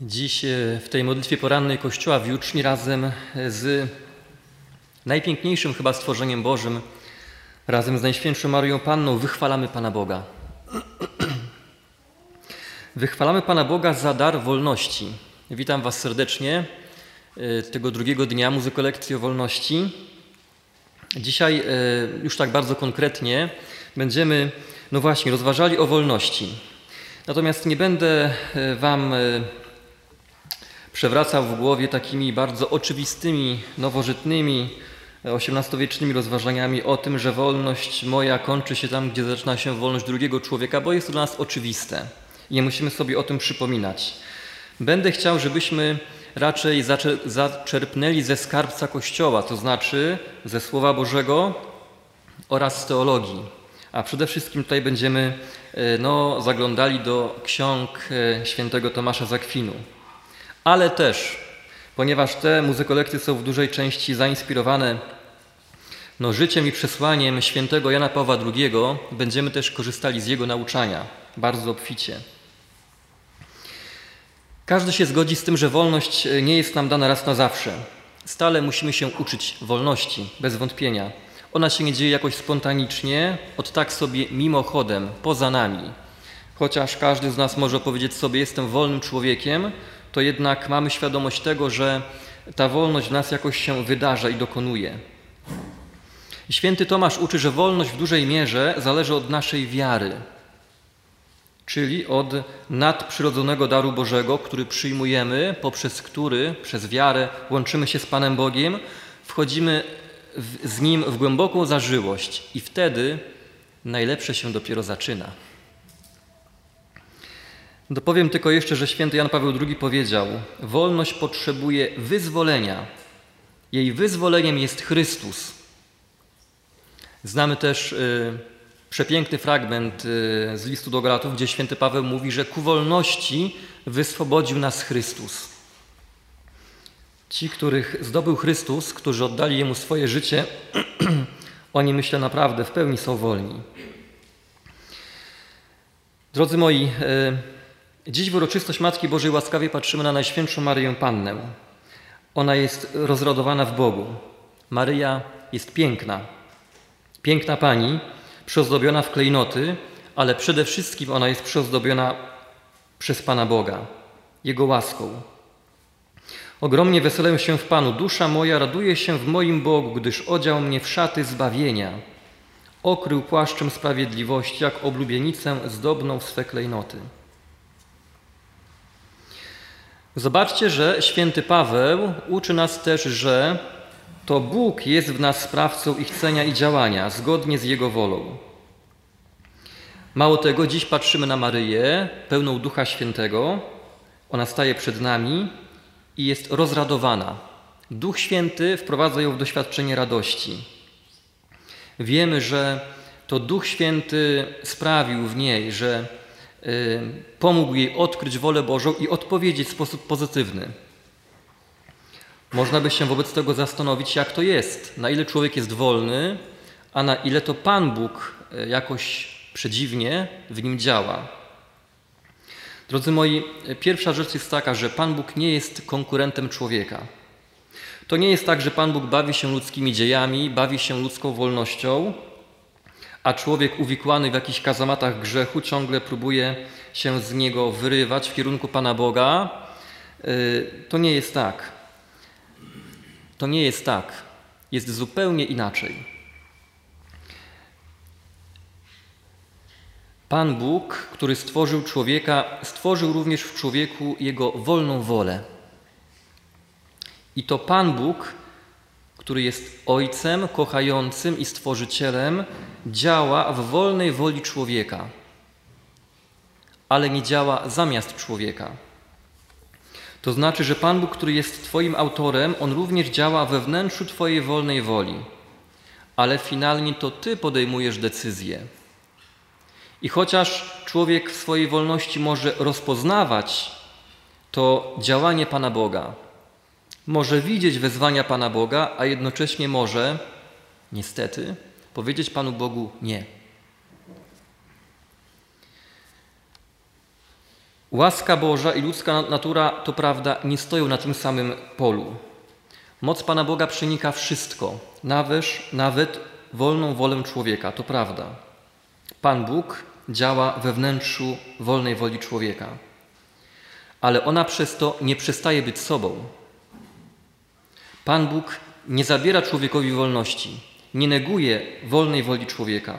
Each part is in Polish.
Dziś e, w tej modlitwie porannej Kościoła w Juczni razem z najpiękniejszym chyba stworzeniem Bożym, razem z Najświętszą Marią Panną wychwalamy Pana Boga. Wychwalamy Pana Boga za dar wolności. Witam Was serdecznie e, tego drugiego dnia muzykolekcji o wolności. Dzisiaj e, już tak bardzo konkretnie będziemy, no właśnie, rozważali o wolności. Natomiast nie będę Wam przewracał w głowie takimi bardzo oczywistymi, nowożytnymi, XVIII-wiecznymi rozważaniami o tym, że wolność moja kończy się tam, gdzie zaczyna się wolność drugiego człowieka, bo jest to dla nas oczywiste i nie musimy sobie o tym przypominać. Będę chciał, żebyśmy raczej zaczerpnęli ze skarbca Kościoła, to znaczy ze Słowa Bożego oraz z teologii. A przede wszystkim tutaj będziemy e, no, zaglądali do ksiąg e, świętego Tomasza Zakwinu ale też, ponieważ te muzykolekcje są w dużej części zainspirowane no, życiem i przesłaniem świętego Jana Pawła II, będziemy też korzystali z jego nauczania bardzo obficie. Każdy się zgodzi z tym, że wolność nie jest nam dana raz na zawsze. Stale musimy się uczyć wolności, bez wątpienia. Ona się nie dzieje jakoś spontanicznie, od tak sobie mimochodem, poza nami. Chociaż każdy z nas może powiedzieć sobie, jestem wolnym człowiekiem, to jednak mamy świadomość tego, że ta wolność w nas jakoś się wydarza i dokonuje. Święty Tomasz uczy, że wolność w dużej mierze zależy od naszej wiary, czyli od nadprzyrodzonego daru Bożego, który przyjmujemy, poprzez który, przez wiarę, łączymy się z Panem Bogiem, wchodzimy z Nim w głęboką zażyłość i wtedy najlepsze się dopiero zaczyna. Dopowiem tylko jeszcze, że święty Jan Paweł II powiedział: Wolność potrzebuje wyzwolenia. Jej wyzwoleniem jest Chrystus. Znamy też y, przepiękny fragment y, z listu do Galatów, gdzie święty Paweł mówi, że ku wolności wyswobodził nas Chrystus. Ci, których zdobył Chrystus, którzy oddali Jemu swoje życie, oni myślę naprawdę w pełni są wolni. Drodzy moi, y, Dziś w uroczystość Matki Bożej łaskawie patrzymy na Najświętszą Maryję Pannę. Ona jest rozrodowana w Bogu. Maryja jest piękna. Piękna Pani, przyozdobiona w klejnoty, ale przede wszystkim ona jest przyozdobiona przez Pana Boga, Jego łaską. Ogromnie weselę się w Panu, dusza moja raduje się w moim Bogu, gdyż odział mnie w szaty zbawienia. Okrył płaszczem sprawiedliwości, jak oblubienicę zdobną swe klejnoty. Zobaczcie, że święty Paweł uczy nas też, że to Bóg jest w nas sprawcą ich chcenia i działania zgodnie z Jego wolą. Mało tego, dziś patrzymy na Maryję, pełną Ducha Świętego. Ona staje przed nami i jest rozradowana. Duch Święty wprowadza ją w doświadczenie radości. Wiemy, że to Duch Święty sprawił w niej, że pomógł jej odkryć wolę Bożą i odpowiedzieć w sposób pozytywny. Można by się wobec tego zastanowić, jak to jest, na ile człowiek jest wolny, a na ile to Pan Bóg y, jakoś przedziwnie w nim działa. Drodzy moi, pierwsza rzecz jest taka, że Pan Bóg nie jest konkurentem człowieka. To nie jest tak, że Pan Bóg bawi się ludzkimi dziejami, bawi się ludzką wolnością, a człowiek uwikłany w jakichś kazamatach grzechu ciągle próbuje się z niego wyrywać w kierunku Pana Boga, y, to nie jest tak. To nie jest tak. Jest zupełnie inaczej. Pan Bóg, który stworzył człowieka, stworzył również w człowieku jego wolną wolę. I to Pan Bóg który jest Ojcem kochającym i Stworzycielem, działa w wolnej woli człowieka, ale nie działa zamiast człowieka. To znaczy, że Pan Bóg, który jest Twoim autorem, On również działa we wnętrzu Twojej wolnej woli, ale finalnie to Ty podejmujesz decyzję. I chociaż człowiek w swojej wolności może rozpoznawać to działanie Pana Boga, może widzieć wezwania Pana Boga, a jednocześnie może, niestety, powiedzieć Panu Bogu nie. Łaska Boża i ludzka natura, to prawda, nie stoją na tym samym polu. Moc Pana Boga przenika wszystko, nawet, nawet wolną wolę człowieka, to prawda. Pan Bóg działa we wnętrzu wolnej woli człowieka, ale ona przez to nie przestaje być sobą. Pan Bóg nie zabiera człowiekowi wolności, nie neguje wolnej woli człowieka.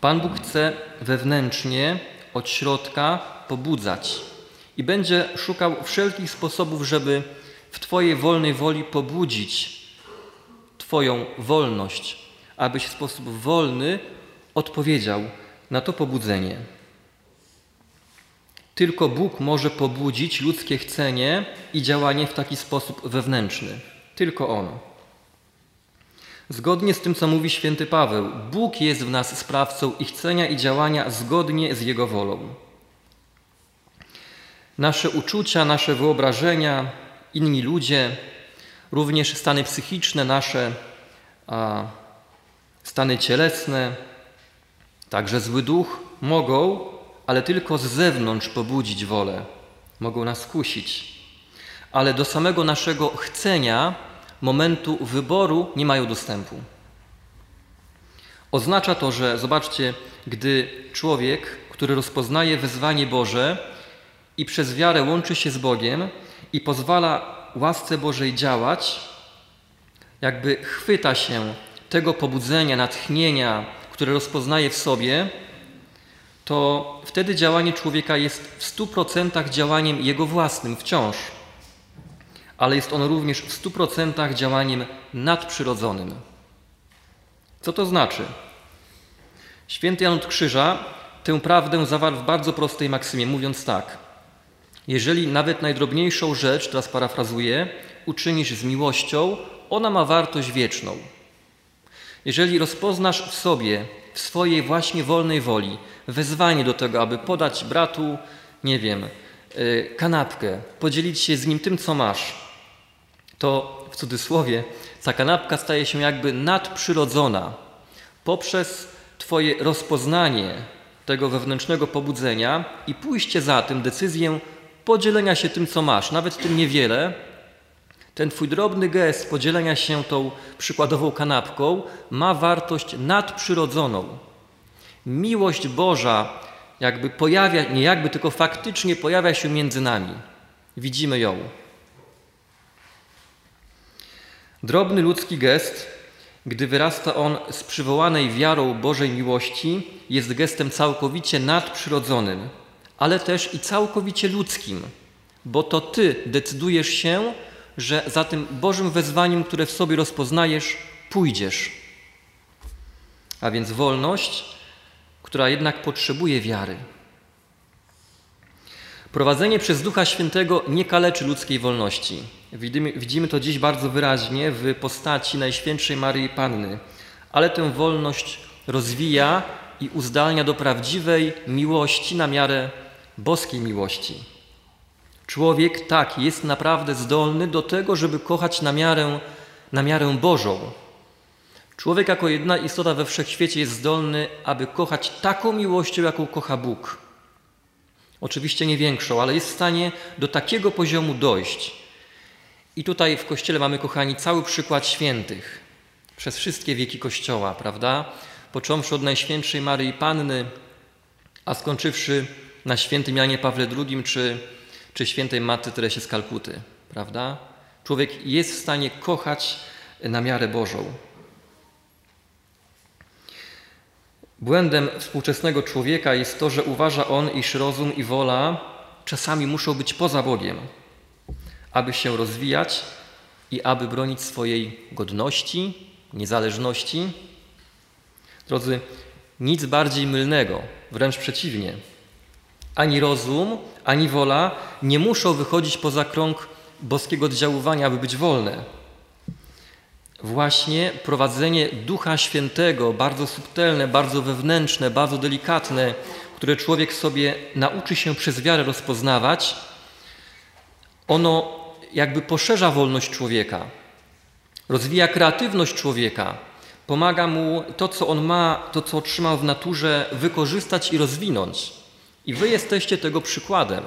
Pan Bóg chce wewnętrznie, od środka pobudzać i będzie szukał wszelkich sposobów, żeby w Twojej wolnej woli pobudzić Twoją wolność, abyś w sposób wolny odpowiedział na to pobudzenie. Tylko Bóg może pobudzić ludzkie chcenie i działanie w taki sposób wewnętrzny. Tylko On. Zgodnie z tym, co mówi święty Paweł, Bóg jest w nas sprawcą i chcenia i działania zgodnie z Jego wolą. Nasze uczucia, nasze wyobrażenia, inni ludzie, również stany psychiczne nasze, stany cielesne, także zły duch mogą, ale tylko z zewnątrz pobudzić wolę, mogą nas kusić. Ale do samego naszego chcenia, momentu wyboru nie mają dostępu. Oznacza to, że zobaczcie, gdy człowiek, który rozpoznaje wezwanie Boże i przez wiarę łączy się z Bogiem i pozwala łasce Bożej działać, jakby chwyta się tego pobudzenia, natchnienia, które rozpoznaje w sobie, to wtedy działanie człowieka jest w stu procentach działaniem jego własnym wciąż, ale jest on również w stu procentach działaniem nadprzyrodzonym. Co to znaczy? Święty Jan od Krzyża tę prawdę zawarł w bardzo prostej maksymie, mówiąc tak. Jeżeli nawet najdrobniejszą rzecz, teraz parafrazuję, uczynisz z miłością, ona ma wartość wieczną. Jeżeli rozpoznasz w sobie, w swojej właśnie wolnej woli, wezwanie do tego, aby podać bratu, nie wiem, y, kanapkę, podzielić się z nim tym, co masz, to w cudzysłowie ta kanapka staje się jakby nadprzyrodzona poprzez Twoje rozpoznanie tego wewnętrznego pobudzenia i pójście za tym, decyzję podzielenia się tym, co masz, nawet tym niewiele, ten Twój drobny gest podzielenia się tą przykładową kanapką ma wartość nadprzyrodzoną. Miłość Boża jakby pojawia, nie jakby, tylko faktycznie pojawia się między nami. Widzimy ją. Drobny ludzki gest, gdy wyrasta on z przywołanej wiarą Bożej miłości, jest gestem całkowicie nadprzyrodzonym, ale też i całkowicie ludzkim, bo to Ty decydujesz się, że za tym Bożym wezwaniem, które w sobie rozpoznajesz, pójdziesz. A więc wolność, która jednak potrzebuje wiary. Prowadzenie przez Ducha Świętego nie kaleczy ludzkiej wolności. Widzimy, widzimy to dziś bardzo wyraźnie w postaci Najświętszej Maryi Panny, ale tę wolność rozwija i uzdalnia do prawdziwej miłości na miarę boskiej miłości. Człowiek tak jest naprawdę zdolny do tego, żeby kochać na miarę, na miarę Bożą. Człowiek jako jedna istota we wszechświecie jest zdolny, aby kochać taką miłością, jaką kocha Bóg. Oczywiście nie większą, ale jest w stanie do takiego poziomu dojść. I tutaj w Kościele mamy, kochani, cały przykład świętych przez wszystkie wieki Kościoła, prawda? Począwszy od Najświętszej Maryi Panny, a skończywszy na świętym Janie Pawle II czy, czy świętej Matce Teresie z Kalkuty, prawda? Człowiek jest w stanie kochać na miarę Bożą. Błędem współczesnego człowieka jest to, że uważa on, iż rozum i wola czasami muszą być poza Bogiem, aby się rozwijać i aby bronić swojej godności, niezależności. Drodzy, nic bardziej mylnego, wręcz przeciwnie. Ani rozum, ani wola nie muszą wychodzić poza krąg boskiego oddziaływania, aby być wolne. Właśnie prowadzenie Ducha Świętego, bardzo subtelne, bardzo wewnętrzne, bardzo delikatne, które człowiek sobie nauczy się przez wiarę rozpoznawać, ono jakby poszerza wolność człowieka, rozwija kreatywność człowieka, pomaga mu to, co on ma, to, co otrzymał w naturze, wykorzystać i rozwinąć. I wy jesteście tego przykładem.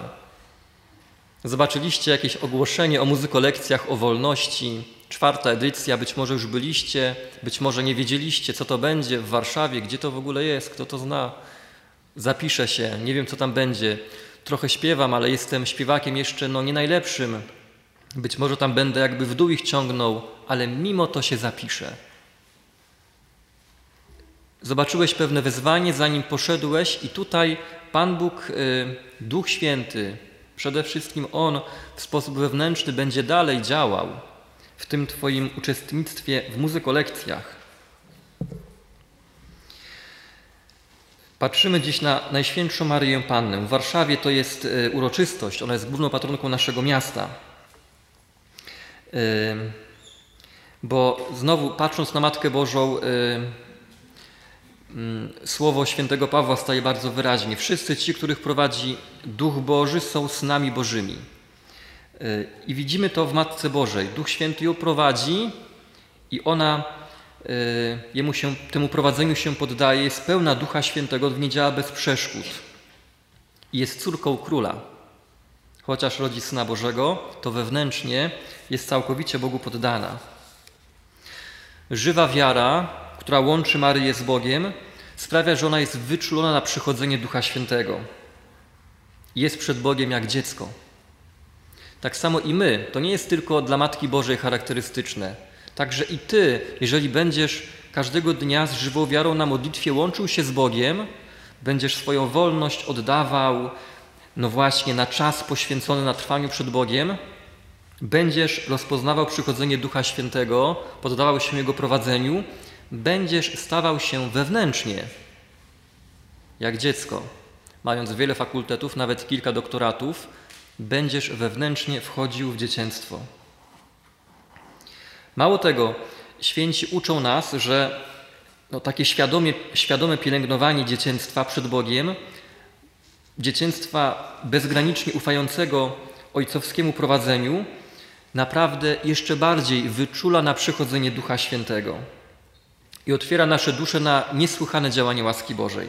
Zobaczyliście jakieś ogłoszenie o muzykolekcjach o wolności, czwarta edycja, być może już byliście, być może nie wiedzieliście, co to będzie w Warszawie, gdzie to w ogóle jest, kto to zna. Zapiszę się, nie wiem, co tam będzie. Trochę śpiewam, ale jestem śpiewakiem jeszcze no, nie najlepszym. Być może tam będę jakby w dół ich ciągnął, ale mimo to się zapiszę. Zobaczyłeś pewne wyzwanie, zanim poszedłeś, i tutaj Pan Bóg, y, Duch Święty, przede wszystkim On w sposób wewnętrzny będzie dalej działał w tym Twoim uczestnictwie w muzykolekcjach. Patrzymy dziś na Najświętszą Maryję Pannę. W Warszawie to jest y, uroczystość, ona jest główną patronką naszego miasta. Bo znowu patrząc na Matkę Bożą, słowo świętego Pawła staje bardzo wyraźnie. Wszyscy ci, których prowadzi Duch Boży, są synami Bożymi. Y, I widzimy to w Matce Bożej. Duch Święty ją prowadzi i ona y, jemu się, temu prowadzeniu się poddaje, jest pełna Ducha Świętego, nie działa bez przeszkód. Jest córką króla. Chociaż rodzi Syna Bożego, to wewnętrznie jest całkowicie Bogu poddana. Żywa wiara która łączy Maryję z Bogiem, sprawia, że ona jest wyczulona na przychodzenie Ducha Świętego. Jest przed Bogiem jak dziecko. Tak samo i my, to nie jest tylko dla Matki Bożej charakterystyczne. Także i Ty, jeżeli będziesz każdego dnia z żywą wiarą na modlitwie łączył się z Bogiem, będziesz swoją wolność oddawał, no właśnie, na czas poświęcony na trwaniu przed Bogiem, będziesz rozpoznawał przychodzenie Ducha Świętego, poddawał się Jego prowadzeniu będziesz stawał się wewnętrznie jak dziecko, mając wiele fakultetów, nawet kilka doktoratów, będziesz wewnętrznie wchodził w dzieciństwo. Mało tego, święci uczą nas, że no, takie świadomie, świadome pielęgnowanie dzieciństwa przed Bogiem, dzieciństwa bezgranicznie ufającego ojcowskiemu prowadzeniu, naprawdę jeszcze bardziej wyczula na przychodzenie Ducha Świętego i otwiera nasze dusze na niesłychane działanie łaski Bożej.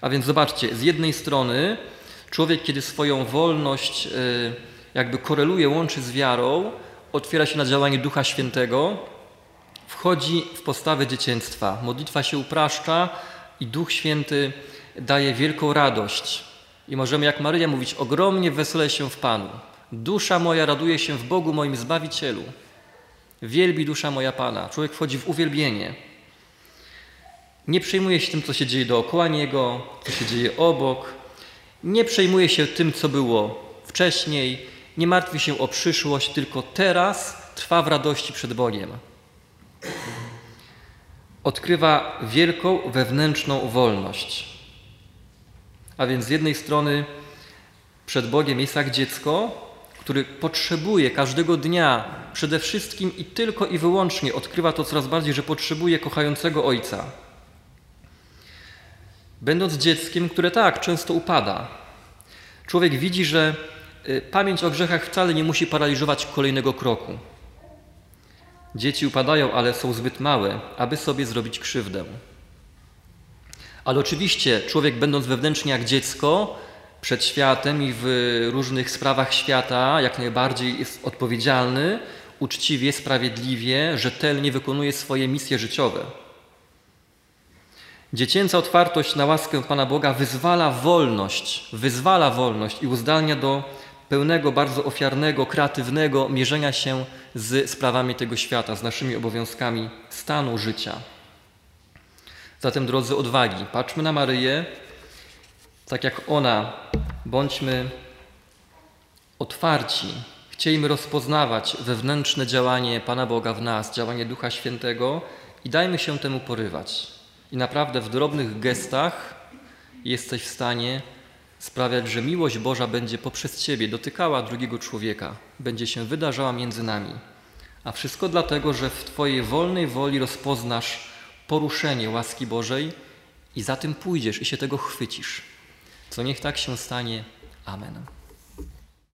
A więc zobaczcie, z jednej strony człowiek, kiedy swoją wolność e, jakby koreluje, łączy z wiarą, otwiera się na działanie Ducha Świętego, wchodzi w postawę dzieciństwa. Modlitwa się upraszcza i Duch Święty daje wielką radość. I możemy, jak Maryja, mówić: Ogromnie weselę się w Panu. Dusza moja raduje się w Bogu moim Zbawicielu. Wielbi dusza moja Pana. Człowiek wchodzi w uwielbienie. Nie przejmuje się tym, co się dzieje dookoła niego, co się dzieje obok. Nie przejmuje się tym, co było wcześniej. Nie martwi się o przyszłość, tylko teraz trwa w radości przed Bogiem. Odkrywa wielką wewnętrzną wolność. A więc z jednej strony przed Bogiem jest jak dziecko, który potrzebuje każdego dnia przede wszystkim i tylko i wyłącznie odkrywa to coraz bardziej, że potrzebuje kochającego ojca. Będąc dzieckiem, które tak często upada, człowiek widzi, że y, pamięć o grzechach wcale nie musi paraliżować kolejnego kroku. Dzieci upadają, ale są zbyt małe, aby sobie zrobić krzywdę. Ale oczywiście człowiek, będąc wewnętrznie jak dziecko, przed światem i w różnych sprawach świata jak najbardziej jest odpowiedzialny, uczciwie, sprawiedliwie, rzetelnie wykonuje swoje misje życiowe. Dziecięca otwartość na łaskę Pana Boga wyzwala wolność, wyzwala wolność i uzdalnia do pełnego, bardzo ofiarnego, kreatywnego mierzenia się z sprawami tego świata, z naszymi obowiązkami stanu życia. Zatem, drodzy odwagi, patrzmy na Maryję, tak jak ona, bądźmy otwarci, chciejmy rozpoznawać wewnętrzne działanie Pana Boga w nas, działanie Ducha Świętego i dajmy się temu porywać. I naprawdę w drobnych gestach jesteś w stanie sprawiać, że miłość Boża będzie poprzez Ciebie dotykała drugiego człowieka, będzie się wydarzała między nami. A wszystko dlatego, że w Twojej wolnej woli rozpoznasz poruszenie łaski Bożej i za tym pójdziesz i się tego chwycisz. Co niech tak się stanie. Amen.